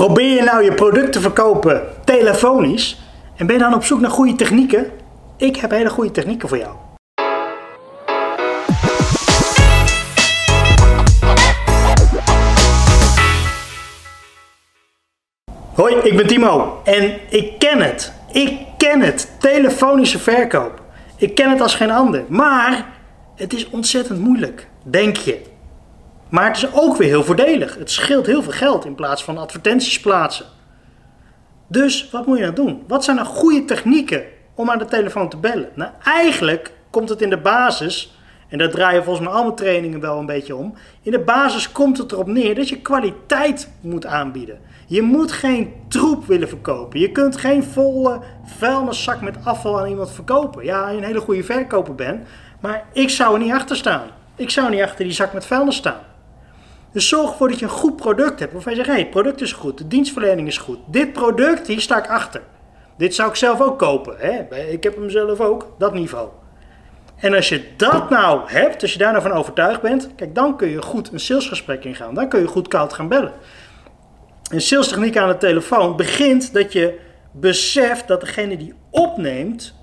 Probeer je nou je product te verkopen telefonisch en ben je dan op zoek naar goede technieken? Ik heb hele goede technieken voor jou. Hoi, ik ben Timo en ik ken het. Ik ken het. Telefonische verkoop. Ik ken het als geen ander. Maar het is ontzettend moeilijk, denk je. Maar het is ook weer heel voordelig. Het scheelt heel veel geld in plaats van advertenties plaatsen. Dus wat moet je nou doen? Wat zijn nou goede technieken om aan de telefoon te bellen? Nou, eigenlijk komt het in de basis, en daar draaien volgens mij alle trainingen wel een beetje om. In de basis komt het erop neer dat je kwaliteit moet aanbieden. Je moet geen troep willen verkopen. Je kunt geen volle vuilniszak met afval aan iemand verkopen. Ja, je een hele goede verkoper bent, maar ik zou er niet achter staan. Ik zou niet achter die zak met vuilnis staan. Dus zorg ervoor dat je een goed product hebt. Waarvan je zegt, hé, hey, het product is goed, de dienstverlening is goed. Dit product, hier sta ik achter. Dit zou ik zelf ook kopen. Hè? Ik heb hem zelf ook, dat niveau. En als je dat nou hebt, als je daar nou van overtuigd bent, kijk, dan kun je goed een salesgesprek ingaan. Dan kun je goed koud gaan bellen. Een salestechniek aan de telefoon begint dat je beseft dat degene die opneemt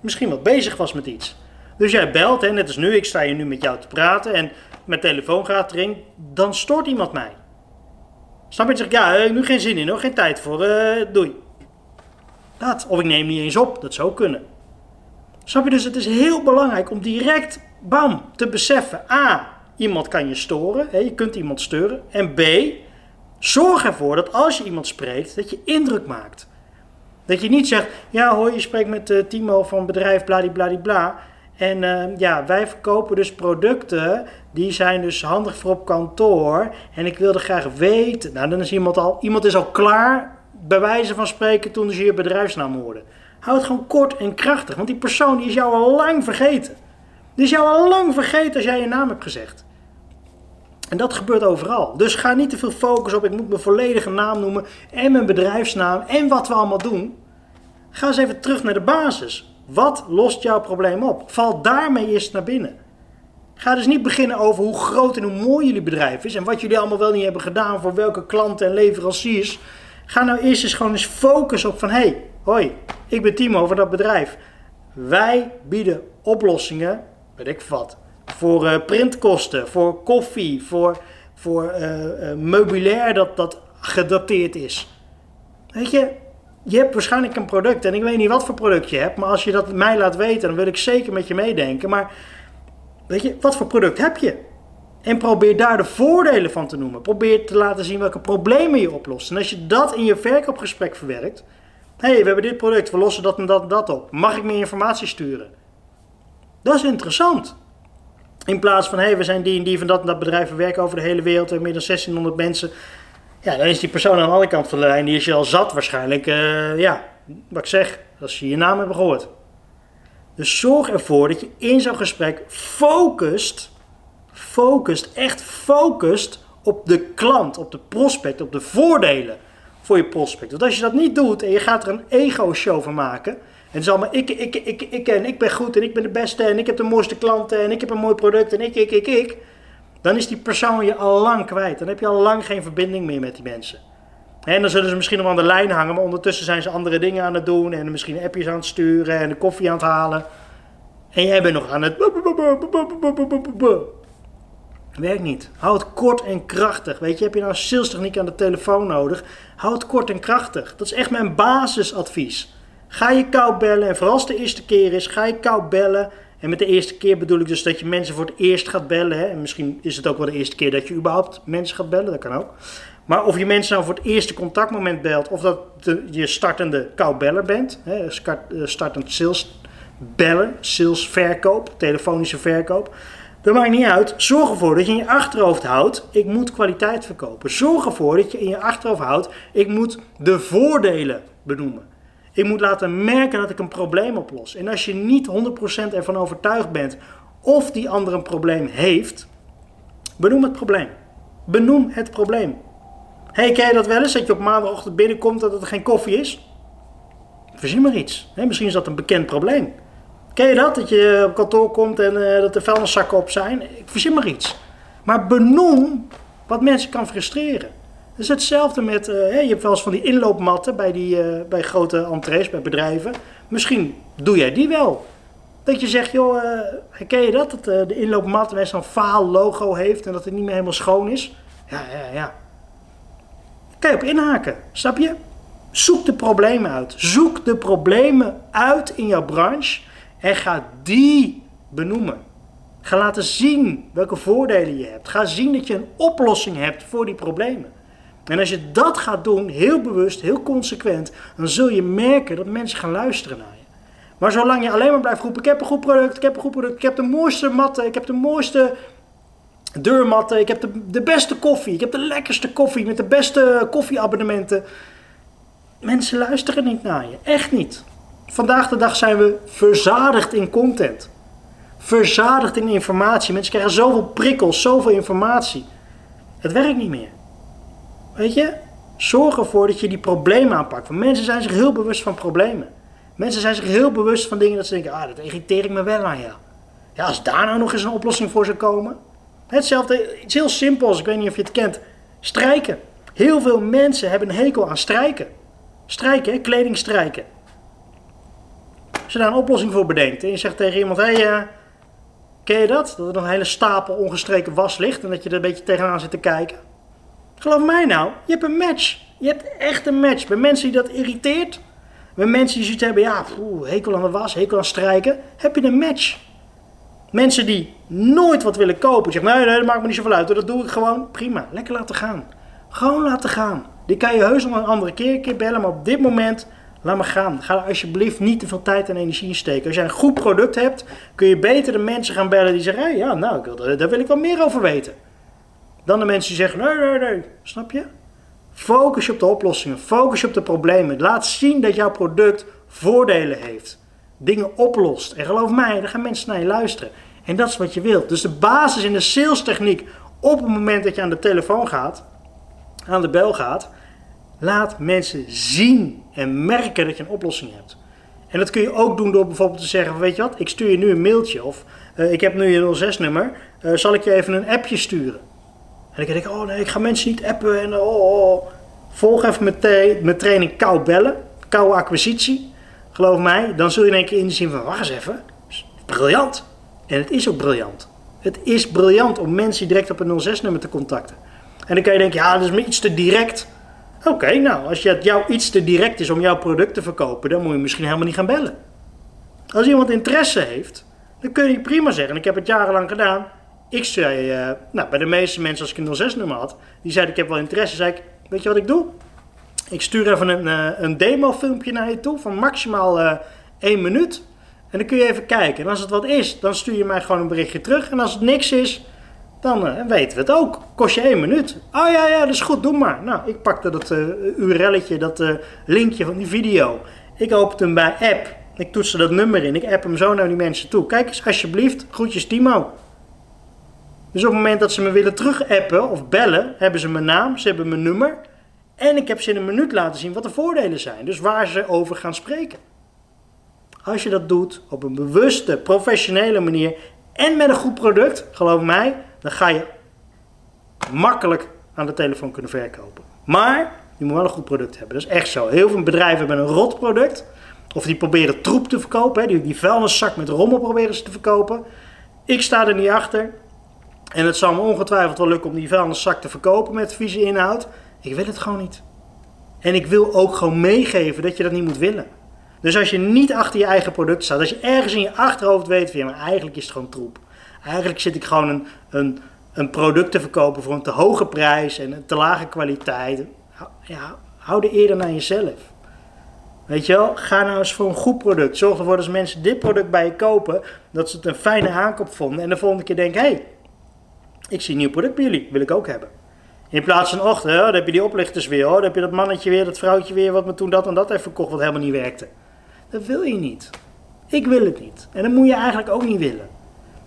misschien wel bezig was met iets. Dus jij belt, hè, net als nu, ik sta hier nu met jou te praten en mijn telefoon gaat erin, dan stoort iemand mij. Snap je? Zeg ja, nu geen zin in hoor, geen tijd voor, uh, doei. Dat. Of ik neem niet eens op, dat zou kunnen. Snap je? Dus het is heel belangrijk om direct, bam, te beseffen. A, iemand kan je storen, hè, je kunt iemand sturen. En B, zorg ervoor dat als je iemand spreekt, dat je indruk maakt. Dat je niet zegt, ja hoor, je spreekt met uh, Timo van bedrijf bladibladibla. En uh, ja, wij verkopen dus producten die zijn dus handig voor op kantoor. En ik wilde graag weten. Nou, dan is iemand al, iemand is al klaar, bij wijze van spreken, toen ze je bedrijfsnaam hoorden. Houd het gewoon kort en krachtig, want die persoon die is jou al lang vergeten. Die is jou al lang vergeten als jij je naam hebt gezegd. En dat gebeurt overal. Dus ga niet te veel focussen op ik moet mijn volledige naam noemen en mijn bedrijfsnaam en wat we allemaal doen. Ga eens even terug naar de basis. Wat lost jouw probleem op? Val daarmee eerst naar binnen. Ga dus niet beginnen over hoe groot en hoe mooi jullie bedrijf is en wat jullie allemaal wel niet hebben gedaan voor welke klanten en leveranciers. Ga nou eerst eens gewoon eens focussen op van hé, hey, hoi, ik ben Timo van dat bedrijf. Wij bieden oplossingen, weet ik wat, voor uh, printkosten, voor koffie, voor, voor uh, uh, meubilair dat, dat gedateerd is. Weet je, je hebt waarschijnlijk een product en ik weet niet wat voor product je hebt, maar als je dat mij laat weten, dan wil ik zeker met je meedenken. Maar weet je, wat voor product heb je? En probeer daar de voordelen van te noemen. Probeer te laten zien welke problemen je oplost. En als je dat in je verkoopgesprek verwerkt. Hé, hey, we hebben dit product, we lossen dat en dat en dat op. Mag ik meer informatie sturen? Dat is interessant. In plaats van, hé, hey, we zijn die en die van dat en dat bedrijf, we werken over de hele wereld, we hebben meer dan 1600 mensen. Ja, dan is die persoon aan de andere kant van de lijn, die is je al zat waarschijnlijk. Uh, ja, wat ik zeg, als je je naam hebt gehoord. Dus zorg ervoor dat je in zo'n gesprek focust, focust, echt focust op de klant, op de prospect, op de voordelen voor je prospect. Want als je dat niet doet en je gaat er een ego-show van maken. En het is allemaal ik, ik, ik, ik en ik ben goed en ik ben de beste en ik heb de mooiste klanten en ik heb een mooi product en ik, ik, ik, ik. Dan is die persoon je al lang kwijt. Dan heb je al lang geen verbinding meer met die mensen. En dan zullen ze misschien nog aan de lijn hangen, maar ondertussen zijn ze andere dingen aan het doen. En misschien appjes aan het sturen en de koffie aan het halen. En jij bent nog aan het. Werkt niet. Houd het kort en krachtig. Weet je, heb je nou salestechniek aan de telefoon nodig? Houd het kort en krachtig. Dat is echt mijn basisadvies. Ga je koud bellen en vooral als de eerste keer is, ga je koud bellen. En met de eerste keer bedoel ik dus dat je mensen voor het eerst gaat bellen. Hè? En misschien is het ook wel de eerste keer dat je überhaupt mensen gaat bellen, dat kan ook. Maar of je mensen nou voor het eerste contactmoment belt, of dat je startende koudbeller bent, hè, startend sales bellen, sales verkoop, telefonische verkoop. Dat maakt niet uit. Zorg ervoor dat je in je achterhoofd houdt, ik moet kwaliteit verkopen. Zorg ervoor dat je in je achterhoofd houdt, ik moet de voordelen benoemen. Ik moet laten merken dat ik een probleem oplos. En als je niet 100% ervan overtuigd bent of die ander een probleem heeft, benoem het probleem. Benoem het probleem hey, ken je dat wel eens? Dat je op maandagochtend binnenkomt dat er geen koffie is? Verzin maar iets. misschien is dat een bekend probleem. Ken je dat? Dat je op kantoor komt en uh, dat er vuilniszakken op zijn? Verzin maar iets. Maar benoem wat mensen kan frustreren. Is hetzelfde met, uh, je hebt wel eens van die inloopmatten bij, die, uh, bij grote entrees, bij bedrijven. Misschien doe jij die wel. Dat je zegt, joh, uh, herken je dat? Dat de inloopmat een faal logo heeft en dat het niet meer helemaal schoon is. Ja, ja, ja. Kan je op inhaken, snap je? Zoek de problemen uit. Zoek de problemen uit in jouw branche en ga die benoemen. Ga laten zien welke voordelen je hebt. Ga zien dat je een oplossing hebt voor die problemen. En als je dat gaat doen, heel bewust, heel consequent, dan zul je merken dat mensen gaan luisteren naar je. Maar zolang je alleen maar blijft roepen: ik heb een goed product, ik heb een goed product, ik heb de mooiste matten, ik heb de mooiste deurmatten, ik heb de, de beste koffie, ik heb de lekkerste koffie met de beste koffieabonnementen. Mensen luisteren niet naar je, echt niet. Vandaag de dag zijn we verzadigd in content. Verzadigd in informatie. Mensen krijgen zoveel prikkels, zoveel informatie. Het werkt niet meer. Weet je? Zorg ervoor dat je die problemen aanpakt. Want mensen zijn zich heel bewust van problemen. Mensen zijn zich heel bewust van dingen dat ze denken, ah, dat irriteer ik me wel aan, ja. Ja, als daar nou nog eens een oplossing voor zou komen. Hetzelfde, iets heel simpels, ik weet niet of je het kent. Strijken. Heel veel mensen hebben een hekel aan strijken. Strijken, kleding strijken. Als je daar een oplossing voor bedenkt en je zegt tegen iemand, hé, hey, uh, ken je dat? Dat er een hele stapel ongestreken was ligt en dat je er een beetje tegenaan zit te kijken. Geloof mij nou, je hebt een match. Je hebt echt een match. Bij mensen die dat irriteert, bij mensen die zoiets hebben, ja, hekel aan de was, hekel aan strijken, heb je een match. Mensen die nooit wat willen kopen, zeggen, nee, nee, dat maakt me niet zoveel uit, dat doe ik gewoon, prima, lekker laten gaan. Gewoon laten gaan. Die kan je heus nog een andere keer, keer bellen, maar op dit moment, laat maar gaan. Ga er alsjeblieft niet te veel tijd en energie in steken. Als jij een goed product hebt, kun je beter de mensen gaan bellen die zeggen, ja, nou, daar wil ik wel meer over weten. Dan de mensen die zeggen, nee, nee, nee, snap je? Focus je op de oplossingen, focus je op de problemen. Laat zien dat jouw product voordelen heeft. Dingen oplost. En geloof mij, dan gaan mensen naar je luisteren. En dat is wat je wilt. Dus de basis in de sales techniek op het moment dat je aan de telefoon gaat, aan de bel gaat, laat mensen zien en merken dat je een oplossing hebt. En dat kun je ook doen door bijvoorbeeld te zeggen, weet je wat, ik stuur je nu een mailtje of uh, ik heb nu je 06 nummer, uh, zal ik je even een appje sturen. En ik denk, oh nee, ik ga mensen niet appen. En oh, oh. Volg even mijn, mijn training kou bellen, koude acquisitie. Geloof mij, dan zul je in één keer inzien van, wacht eens even, briljant. En het is ook briljant. Het is briljant om mensen direct op een 06-nummer te contacten. En dan kan je denken, ja, dat is me iets te direct. Oké, nou, als het jou iets te direct is om jouw product te verkopen, dan moet je misschien helemaal niet gaan bellen. Als iemand interesse heeft, dan kun je prima zeggen, ik heb het jarenlang gedaan, ik zei, uh, nou, bij de meeste mensen als ik een 06 nummer had, die zeiden ik heb wel interesse, zei ik, weet je wat ik doe? Ik stuur even een, uh, een demo filmpje naar je toe van maximaal uh, 1 minuut. En dan kun je even kijken. En als het wat is, dan stuur je mij gewoon een berichtje terug. En als het niks is, dan weten we het ook. Kost je 1 minuut. Oh ja, ja, dat is goed, doe maar. Nou, ik pakte dat URL'tje, dat linkje van die video. Ik opende hem bij app. Ik toetste dat nummer in. Ik app hem zo naar die mensen toe. Kijk eens, alsjeblieft, groetjes Timo. Dus op het moment dat ze me willen terugappen of bellen, hebben ze mijn naam, ze hebben mijn nummer. En ik heb ze in een minuut laten zien wat de voordelen zijn. Dus waar ze over gaan spreken. Als je dat doet op een bewuste, professionele manier en met een goed product, geloof mij, dan ga je makkelijk aan de telefoon kunnen verkopen. Maar je moet wel een goed product hebben. Dat is echt zo. Heel veel bedrijven hebben een rot product. Of die proberen troep te verkopen. Die, die vuilniszak met rommel proberen ze te verkopen. Ik sta er niet achter. En het zal me ongetwijfeld wel lukken om die vuilniszak te verkopen met vieze inhoud. Ik wil het gewoon niet. En ik wil ook gewoon meegeven dat je dat niet moet willen. Dus als je niet achter je eigen product staat, als je ergens in je achterhoofd weet van ja, maar eigenlijk is het gewoon troep. Eigenlijk zit ik gewoon een, een, product te verkopen voor een te hoge prijs en een te lage kwaliteit. Ja, hou er eerder naar jezelf. Weet je wel, ga nou eens voor een goed product. Zorg ervoor dat als mensen dit product bij je kopen, dat ze het een fijne aankoop vonden. En de volgende keer denken, hé, hey, ik zie een nieuw product bij jullie, wil ik ook hebben. In plaats van, och, dan heb je die oplichters weer, hoor. dan heb je dat mannetje weer, dat vrouwtje weer, wat me toen dat en dat heeft verkocht, wat helemaal niet werkte. Dat wil je niet. Ik wil het niet. En dat moet je eigenlijk ook niet willen.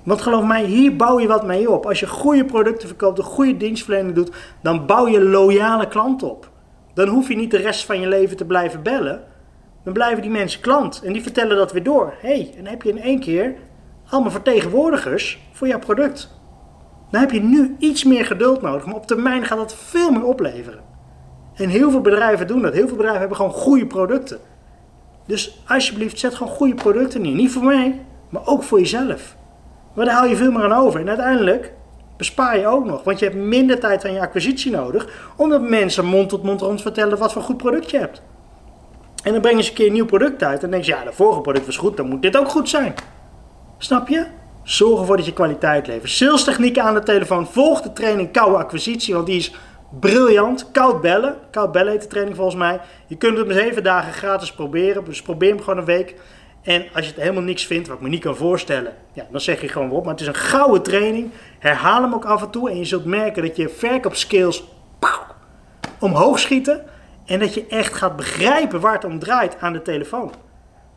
Want geloof mij, hier bouw je wat mee op. Als je goede producten verkoopt, een goede dienstverlening doet, dan bouw je loyale klanten op. Dan hoef je niet de rest van je leven te blijven bellen. Dan blijven die mensen klant en die vertellen dat weer door. Hey, en dan heb je in één keer allemaal vertegenwoordigers voor jouw product. Dan heb je nu iets meer geduld nodig, maar op termijn gaat dat veel meer opleveren. En heel veel bedrijven doen dat. Heel veel bedrijven hebben gewoon goede producten. Dus alsjeblieft, zet gewoon goede producten neer. Niet voor mij, maar ook voor jezelf. Maar daar haal je veel meer aan over. En uiteindelijk bespaar je ook nog. Want je hebt minder tijd aan je acquisitie nodig. Omdat mensen mond tot mond rond vertellen wat voor goed product je hebt. En dan breng je eens een keer een nieuw product uit. En dan denk je, ja, de vorige product was goed, dan moet dit ook goed zijn. Snap je? Zorg ervoor dat je kwaliteit levert. Sales technieken aan de telefoon. Volg de training koude acquisitie, want die is briljant. Koud bellen. Koud bellen heet de training volgens mij. Je kunt het met zeven dagen gratis proberen. Dus probeer hem gewoon een week. En als je het helemaal niks vindt, wat ik me niet kan voorstellen, ja, dan zeg je gewoon op. Maar het is een gouden training. Herhaal hem ook af en toe. En je zult merken dat je verkoopskills omhoog schieten. En dat je echt gaat begrijpen waar het om draait aan de telefoon.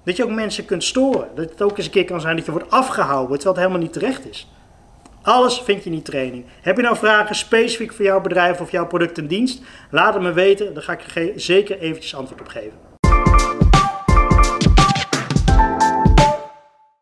Dat je ook mensen kunt storen. Dat het ook eens een keer kan zijn dat je wordt afgehouden terwijl het helemaal niet terecht is. Alles vind je in die training. Heb je nou vragen specifiek voor jouw bedrijf of jouw product en dienst? Laat het me weten, dan ga ik er zeker eventjes antwoord op geven.